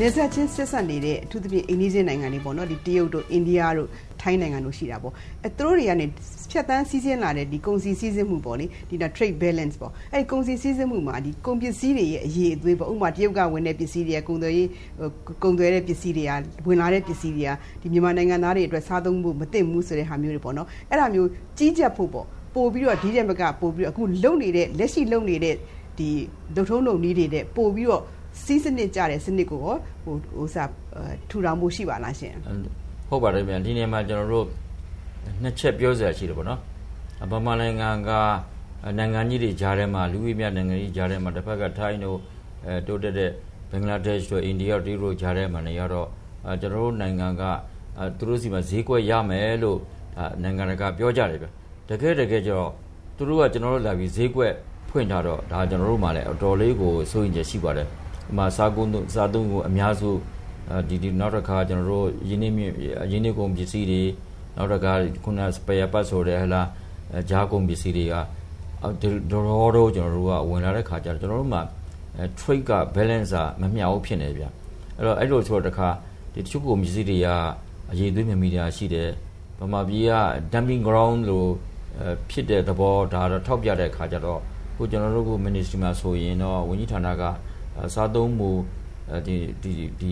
နေဆက်ချင်းဆက်ဆက်နေတဲ့အထူးသဖြင့်အိန္ဒိယနိုင်ငံတွေပေါ့နော်ဒီတရုတ်တို့အိန္ဒိယတို့ထိုင်းနိုင်ငံတို့ရှိတာပေါ့အဲသူတို့တွေကနေဖြတ်တန်းစီးဆင်းလာတဲ့ဒီကုန်စည်စီးဆင်းမှုပေါ့လေဒီ trade balance ပေါ့အဲဒီကုန်စည်စီးဆင်းမှုမှာဒီကုန်ပစ္စည်းတွေရဲ့အရေးအသွေးပေါ့ဥပမာတရုတ်ကဝင်တဲ့ပစ္စည်းတွေကကုန်သွယ်ရေးကုန်သွယ်တဲ့ပစ္စည်းတွေကဝင်လာတဲ့ပစ္စည်းတွေကဒီမြန်မာနိုင်ငံသားတွေအတွက်စားသုံးဖို့မသင့်ဘူးဆိုတဲ့ဟာမျိုးတွေပေါ့နော်အဲ့ဒါမျိုးကြီးကြပ်ဖို့ပေါ့ပို့ပြီးတော့ဒီတဲ့ဘက်ကပို့ပြီးတော့အခုလုံနေတဲ့လက်ရှိလုံနေတဲ့ဒီဒုထုံးလုံနည်းတွေတဲ့ပို့ပြီးတော့ စီးစနစ်ကြတဲ့စနစ်ကိုဟိုဟိုစားထူထောင်မှုရှိပါလားရှင်ဟုတ်ပါတယ်ဗျာဒီနေ့မှာကျွန်တော်တို့နှစ်ချက်ပြောစရာရှိတယ်ပေါ့နော်ဗမာနိုင်ငံကနိုင်ငံကြီးတွေကြားထဲမှာလူဝိမြနိုင်ငံကြီးကြားထဲမှာတစ်ဖက်ကထိုင်းတို့အဲတိုးတက်တဲ့ဘင်္ဂလားဒေ့ရှ်တို့အိန္ဒိယတို့တို့ကြားထဲမှာနေရတော့ကျွန်တော်တို့နိုင်ငံကသူတို့စီမှာဈေးကွက်ရမယ်လို့နိုင်ငံတကာပြောကြတယ်ဗျတကယ်တကယ်ကျတော့သူတို့ကကျွန်တော်တို့လာပြီးဈေးကွက်ဖွင့်ထားတော့ဒါကျွန်တော်တို့မှလည်းအတော်လေးကိုစိုးရင်ချက်ရှိပါတယ် ဥမာစားကုန်းစားသုံးကိုအများစုဒီဒီနောက်တစ်ခါကျွန်တော်တို့ရင်းနှီးရင်းနှီးကုန်ပစ္စည်းတွေနောက်တစ်ခါခုနစပယ်ပတ်ဆိုတဲ့ဟလာဂျာကုန်ပစ္စည်းတွေကဒေါ်ရောတော့ကျွန်တော်တို့ကဝင်လာတဲ့ခါကျတော့ကျွန်တော်တို့မှ trade က balance မမျှဘူးဖြစ်နေဗျအဲ့တော့အဲ့လိုဆိုတော့တခါဒီတချို့ကုန်ပစ္စည်းတွေကအရေးသွေးမြမီတာရှိတယ်ဗမာပြည်က dumping ground လို့ဖြစ်တဲ့သဘောဒါတော့ထောက်ပြတဲ့ခါကျတော့ခုကျွန်တော်တို့က ministry မှာဆိုရင်တော့ဝန်ကြီးဌာနက စားသုံးမှုဒီဒီဒီ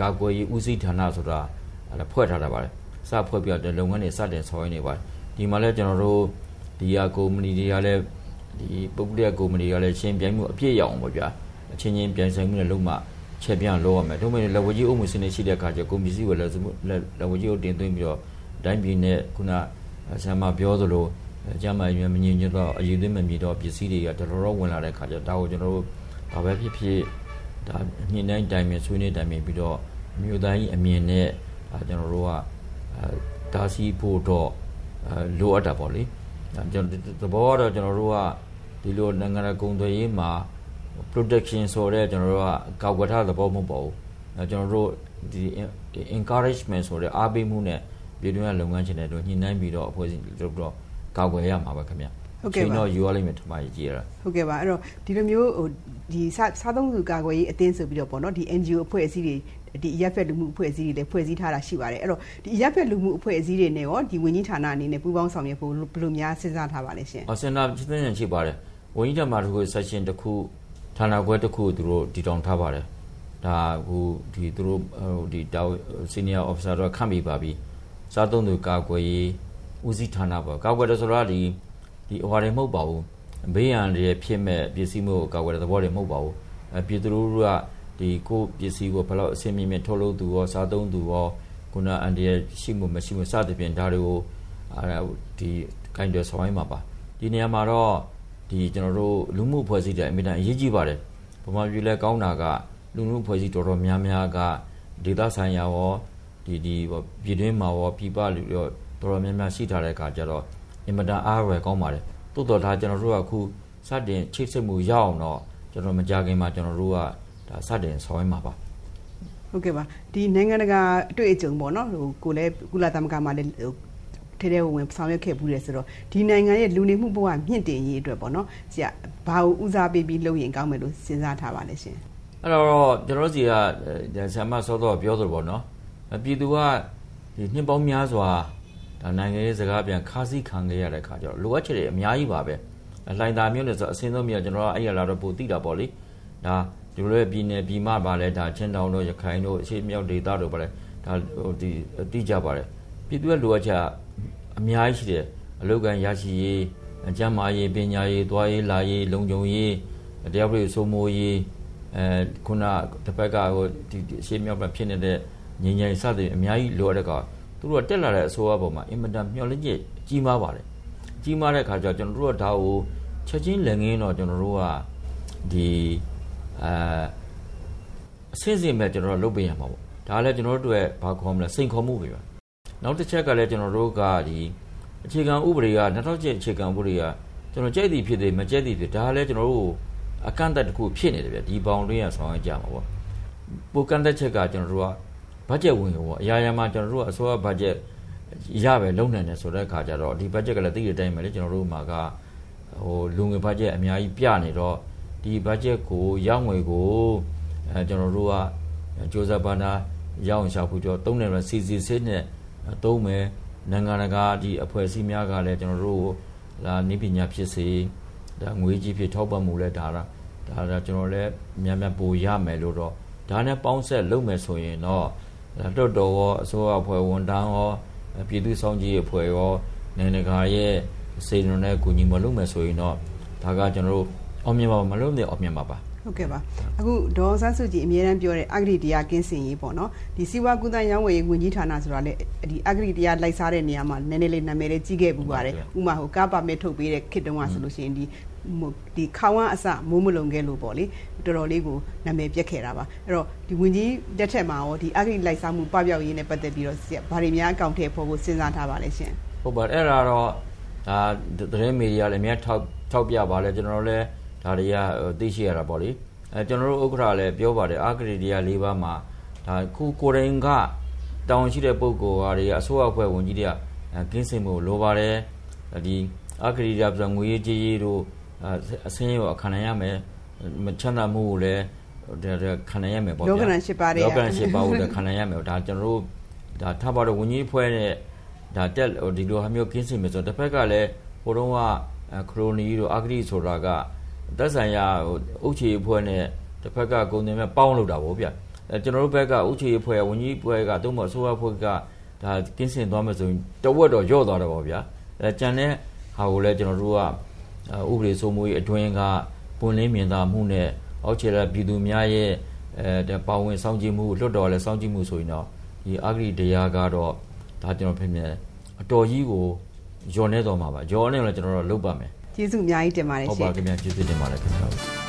ကာကွယ်ရေးဦးစီးဌာနဆိုတာဖွဲ့ထားတာပါတယ်စဖွဲ့ပြတဲ့လုပ်ငန်းတွေစတင်ဆောင်ရွက်နေပါတယ်ဒီမှာလည်းကျွန်တော်တို့ဒီဟာကုမ္ပဏီတွေကလည်းဒီပုဂ္ဂလိကကုမ္ပဏီတွေကလည်းရှင်းပြိုင်မှုအပြည့်ရအောင်ပေါ့ဗျာအချင်းချင်းပြိုင်ဆိုင်မှုနဲ့လုံးမှချက်ပြလောက်ရမယ်ဒါမှမဟုတ်လက်ဝကြီးအုပ်မှုစနစ်ရှိတဲ့အခါကျကုန်ပစ္စည်းကိုလည်းလက်ဝကြီးအုပ်တင်သွင်းပြီးတော့တိုင်းပြည်နဲ့ခုနဆရာမပြောသလိုကျမရွယ်မငြင်းညတော့အရေးသွင်းမမြည်တော့ပစ္စည်းတွေကတော်တော်ဝင်လာတဲ့အခါကျဒါကိုကျွန်တော်တို့ ဘာပဲဖြစ်ဖြစ်ဒါညှိနှိုင်းတိုင်ပင်ဆွေးနွေးတိုင်ပင်ပြီးတော့မြို့သားကြီးအမြင်နဲ့ဒါကျွန်တော်တို့ကတားဆီးဖို့တော့လိုအပ်တာပေါ့လေကျွန်တော်သဘောကတော့ကျွန်တော်တို့ကဒီလိုနိုင်ငံရေးကုန်သွယ်ရေးမှာ protection ဆိုတဲ့ကျွန်တော်တို့ကကောက်ွယ်ထားသဘောမဟုတ်ပါဘူးကျွန်တော်တို့ဒီ encouragement ဆိုတဲ့အားပေးမှုနဲ့ပြည်တွင်းကလုပ်ငန်းရှင်တွေတို့ညှိနှိုင်းပြီးတော့အဖွဲ့အစည်းတို့တော့ကောက်ွယ်ရမှာပါခင်ဗျ ဟုတ်ကဲ့ပါတော့ယူရလိမ့်မယ်ထမကြီးကြည့်ရတာဟုတ်ကဲ့ပါအဲ့တော့ဒီလိုမျိုးဟိုဒီစားသုံးသူကာကွယ်ရေးအသင်းဆိုပြီးတော့ပေါ့နော်ဒီ NGO အဖွဲ့အစည်းတွေဒီရက်ဖက်လူမှုအဖွဲ့အစည်းတွေလည်းဖွဲ့စည်းထားတာရှိပါတယ်အဲ့တော့ဒီရက်ဖက်လူမှုအဖွဲ့အစည်းတွေနဲ့ရောဒီဝန်ကြီးဌာနအနေနဲ့ပူးပေါင်းဆောင်ရွက်ဖို့ဘယ်လိုများစဉ်းစားထားပါလဲရှင်။အော်စဉ်းစားစဉ်းစားရှိပါတယ်။ဝန်ကြီးဌာနတစ်ခု session တစ်ခုဌာနခွဲတစ်ခုသူတို့တည်ထောင်ထားပါတယ်။ဒါဟိုဒီသူတို့ဒီတာ senior officer တော့ခန့်ပြီးပါပြီ။စားသုံးသူကာကွယ်ရေးဦးစီးဌာနပေါ့ကာကွယ်တယ်ဆိုတော့ဒီ ဒီဟိုဟာတွေမဟုတ်ပါဘူး။ဘေးရန်တွေဖြစ်မဲ့ပစ္စည်းမျိုးကိုကာကွယ်တဲ့သဘောတွေမဟုတ်ပါဘူး။အဲပြည်သူတို့ကဒီကိုပစ္စည်းကိုဘယ်လောက်အဆင်မြင့်မြင့်ထုတ်လုပ်သူရောစားသုံးသူရောခုနအန်ဒီရဲ့ရှိမှုမရှိမှုစသဖြင့်ဒါတွေကိုဒီကိုင်းတွေဆောင်ရမှာပါဒီနေရာမှာတော့ဒီကျွန်တော်တို့လူမှုဖွဲ့စည်းတဲ့အမြဲတမ်းအရေးကြီးပါတယ်ဗမာပြည်လဲကောင်းတာကလူမှုဖွဲ့စည်းတော်တော်များများကဒေသဆိုင်ရာရောဒီဒီပြည်တွင်းမှာရောပြည်ပလူရောတော်တော်များများရှိထားတဲ့အခါကျတော့ အင်မတန်အားရယ်ကောင်းပါတယ်တိုးတော်ဒါကျွန်တော်တို့ကအခုစတင်ချိတ်ဆက်မှုရအောင်တော့ကျွန်တော်မကြခင်မှာကျွန်တော်တို့ကဒါစတင်ဆောင်ရွက်မှာပါဟုတ်ကဲ့ပါဒီနိုင်ငံတကာအတွေ့အကြုံပေါ့နော်ဟိုကိုလည်းကုလသမဂ္ဂမှာလည်းထဲထဲဝင်ဆောင်ရွက်ခဲ့ဘူးတယ်ဆိုတော့ဒီနိုင်ငံရဲ့လူနေမှုဘဝမြင့်တင်ရေးအတွက်ပေါ့နော်ဆရာဘာကိုဦးစားပေးပြီးလုပ်ရင်ကောင်းမယ်လို့စဉ်းစားထားပါလဲရှင်အဲ့တော့ကျွန်တော်စီကဆရာမစောတော့ပြောသလိုပေါ့နော်ပြည်သူကဒီနှစ်ပေါင်းများစွာ ဒါနိုင်ငံရေးစကားပြန်ခါးစည်းခံခဲ့ရတဲ့ခါကျတော့လိုအပ်ချက်တွေအများကြီးပါပဲလှိုင်သာမျိုးနဲ့ဆိုအစင်းဆုံးမြတ်ကျွန်တော်ကအဲ့ရလာတော့ပို့သိတာပေါ့လေဒါဒီလိုပြည်နယ်ပြည်မပါလဲဒါချင်းတောင်တို့ရခိုင်တို့အရှိမြောက်ဒေသတို့ပါလဲဒါဟိုဒီတိကျပါတယ်ပြည်သူရဲ့လိုအပ်ချက်အများကြီးရှိတယ်အလုတ်ကန်ရရှိရေးအကျမ်းမာရေးပညာရေးသွားရေးလာရေးလုံခြုံရေးတရားဥပဒေစိုးမိုးရေးအဲခုနတစ်ဖက်ကဟိုဒီအရှိမြောက်ဖြစ်နေတဲ့ငြိမ်ငြိမ်စသည်အများကြီးလိုအပ်တဲ့ကောင် သူတို့ကတက်လာတဲ့အစိုးရပေါ်မှာအင်မတန်မျှော်လင့်ချက်ကြီးမားပါတယ်ကြီးမားတဲ့ခါကျကျွန်တော်တို့ကဒါကိုချက်ချင်းလက်ငင်းတော့ကျွန်တော်တို့ကဒီအဲအစင်းစင်မဲ့ကျွန်တော်တို့လုပ်ပေးရမှာပေါ့ဒါလည်းကျွန်တော်တို့အတွက်ဘာခေါ်မလဲစိန်ခေါ်မှုပဲပါနောက်တစ်ချက်ကလည်းကျွန်တော်တို့ကဒီအခြေခံဥပဒေက2007အခြေခံဥပဒေကကျွန်တော်ကြိုက်သည်ဖြစ်သည်မကြိုက်သည်ဖြစ်ဒါလည်းကျွန်တော်တို့အကန့်အသတ်တစ်ခုဖြစ်နေတယ်ဗျဒီဘောင်တွင်းရဆောင်ရကြမှာပေါ့ပိုကန့်သက်ချက်ကကျွန်တော်တို့က ဘတ်ဂျက်ဝင်ရောပေါ့အရာရာမှာကျွန်တော်တို့ကအစိုးရဘတ်ဂျက်ရပဲလုံနိုင်တယ်ဆိုတဲ့အခါကျတော့ဒီဘတ်ဂျက်ကလည်းသိတဲ့အတိုင်းပဲလေကျွန်တော်တို့မှာကဟိုလူငွေဘတ်ဂျက်အများကြီးပြနေတော့ဒီ budget ကိုရောက်ငွေကိုအဲကျွန်တော်တို့ကစ조사ဘာနာရအောင်ရှာဖွေကြောသုံးတယ်စီစီစစ်နဲ့သုံးမယ်နိုင်ငံတကာဒီအဖွဲ့အစည်းများကလည်းကျွန်တော်တို့လာနိပညာဖြစ်စေဒါငွေကြီးဖြစ်ထောက်ပံ့မှုလဲဒါဒါဒါကျွန်တော်လည်းများများပိုရမယ်လို့တော့ဒါနဲ့ပေါင်းဆက်လုပ်မယ်ဆိုရင်တော့ လွတ်တော်ရောအစိုးရအဖွဲ့ဝန်ထမ်းရောပြည်သူ့ဆောင်ကြီးအဖွဲ့ရောနိုင်ငံတကာရဲ့စေတနာနဲ့ကူညီမလုပ်မယ်ဆိုရင်တော့ဒါကကျွန်တော်တို့အောင်မြင်ပါမလို့နေအောင်မြင်ပါပါ ဟုတ်ကဲ့ပါအခုဒေါ်ဆန်းစုကြည်အမြဲတမ်းပြောတဲ့အဂရိတရားကင်းစင်ရေးပေါ့နော်ဒီစီဝါကုသရောင်းဝယ်ရေးဝန်ကြီးဌာနဆိုတာလေဒီအဂရိတရားလိုက်စားတဲ့နေရာမှာနည်းနည်းလေးနာမည်လေးကြီးခဲ့ပူပါတယ်ဥမာဟိုကားပါမစ်ထုတ်ပေးတဲ့ခေတ္တတုန်းကဆိုလို့ရှိရင်ဒီဒီခေါင်းဝအစမိုးမလုံခဲ့လို့ပေါ့လေတော်တော်လေးကိုနာမည်ပြက်ခဲ့တာပါအဲ့တော့ဒီဝင်ကြီးတက်ထက်မှာရောဒီအဂရိလိုက်စားမှုပပျောက်ရေးနဲ့ပတ်သက်ပြီးတော့ဗားတွေများအကောင့်ထဲပေါ်ဖို့စဉ်းစားထားပါလဲရှင်ဟုတ်ပါတယ်အဲ့ဒါတော့ဒါသတင်းမီဒီယာလည်းအများထောက်ထောက်ပြပါလဲကျွန်တော်လည်း ဒါတွေကသိရှိရတာပေါ့လေအဲကျွန်တော်တို့ဥက္ကရာလည်းပြောပါတယ်အာဂရိတရား၄ပါးမှာဒါခုကိုရင်ကတောင်းရှိတဲ့ပုံကောတွေအစိုးရအဖွဲ့ဝန်ကြီးတွေကကင်းစင်မှုလိုပါတယ်ဒီအာဂရိတရားပြန်ငွေကြေးရေးတို့အစင်းရောခံနိုင်ရမယ်မချမ်းသာမှုကိုလည်းခံနိုင်ရမယ်ပေါ့ဗျာလောကရန်၈ပါးတွေလောကရန်၈ပါးကိုလည်းခံနိုင်ရမယ်ဒါကျွန်တော်တို့ဒါထားပါတော့ဝန်ကြီးအဖွဲ့နဲ့ဒါတက်ဒီလိုဟာမျိုးကင်းစင်မယ်ဆိုတော့တစ်ဖက်ကလည်းဟိုတုန်းကခရိုနီတို့အာဂရိဆိုတာက သက်ဆိုင်ရာဟိုအုပ်ချေအဖွဲ့နဲ့တစ်ဖက်ကဂုံတင်မဲ့ပေါင်းလို့တာဗောဗျအဲကျွန်တော်တို့ဘက်ကအုပ်ချေအဖွဲ့ဝန်ကြီးအဖွဲ့ကသုံးမအစိုးရအဖွဲ့ကဒါကင်းစင်သွားမယ်ဆိုရင်တဝက်တော့ညော့သွားတယ်ဗောဗျအဲကြံတဲ့ဟာကိုလည်းကျွန်တော်တို့ကဥပဒေစိုးမိုးရေးအတွင်းကပွင့်လင်းမြင်သာမှုနဲ့အောက်ခြေရပြည်သူများရဲ့အဲပါဝင်စောင့်ကြည့်မှုလွတ်တော်လည်းစောင့်ကြည့်မှုဆိုရင်တော့ဒီအဂရိတရားကတော့ဒါကျွန်တော်ဖြစ်မြင်အတော်ကြီးကိုညော်နေတော်မှာပါညော်နေလည်းကျွန်တော်တို့လုပ်ပါမယ် ကျေးဇူးအများကြီးတင်ပါတယ်ရှင်ဟုတ်ပါခင်ဗျာကျေးဇူးတင်ပါတယ်ခင်ဗျာ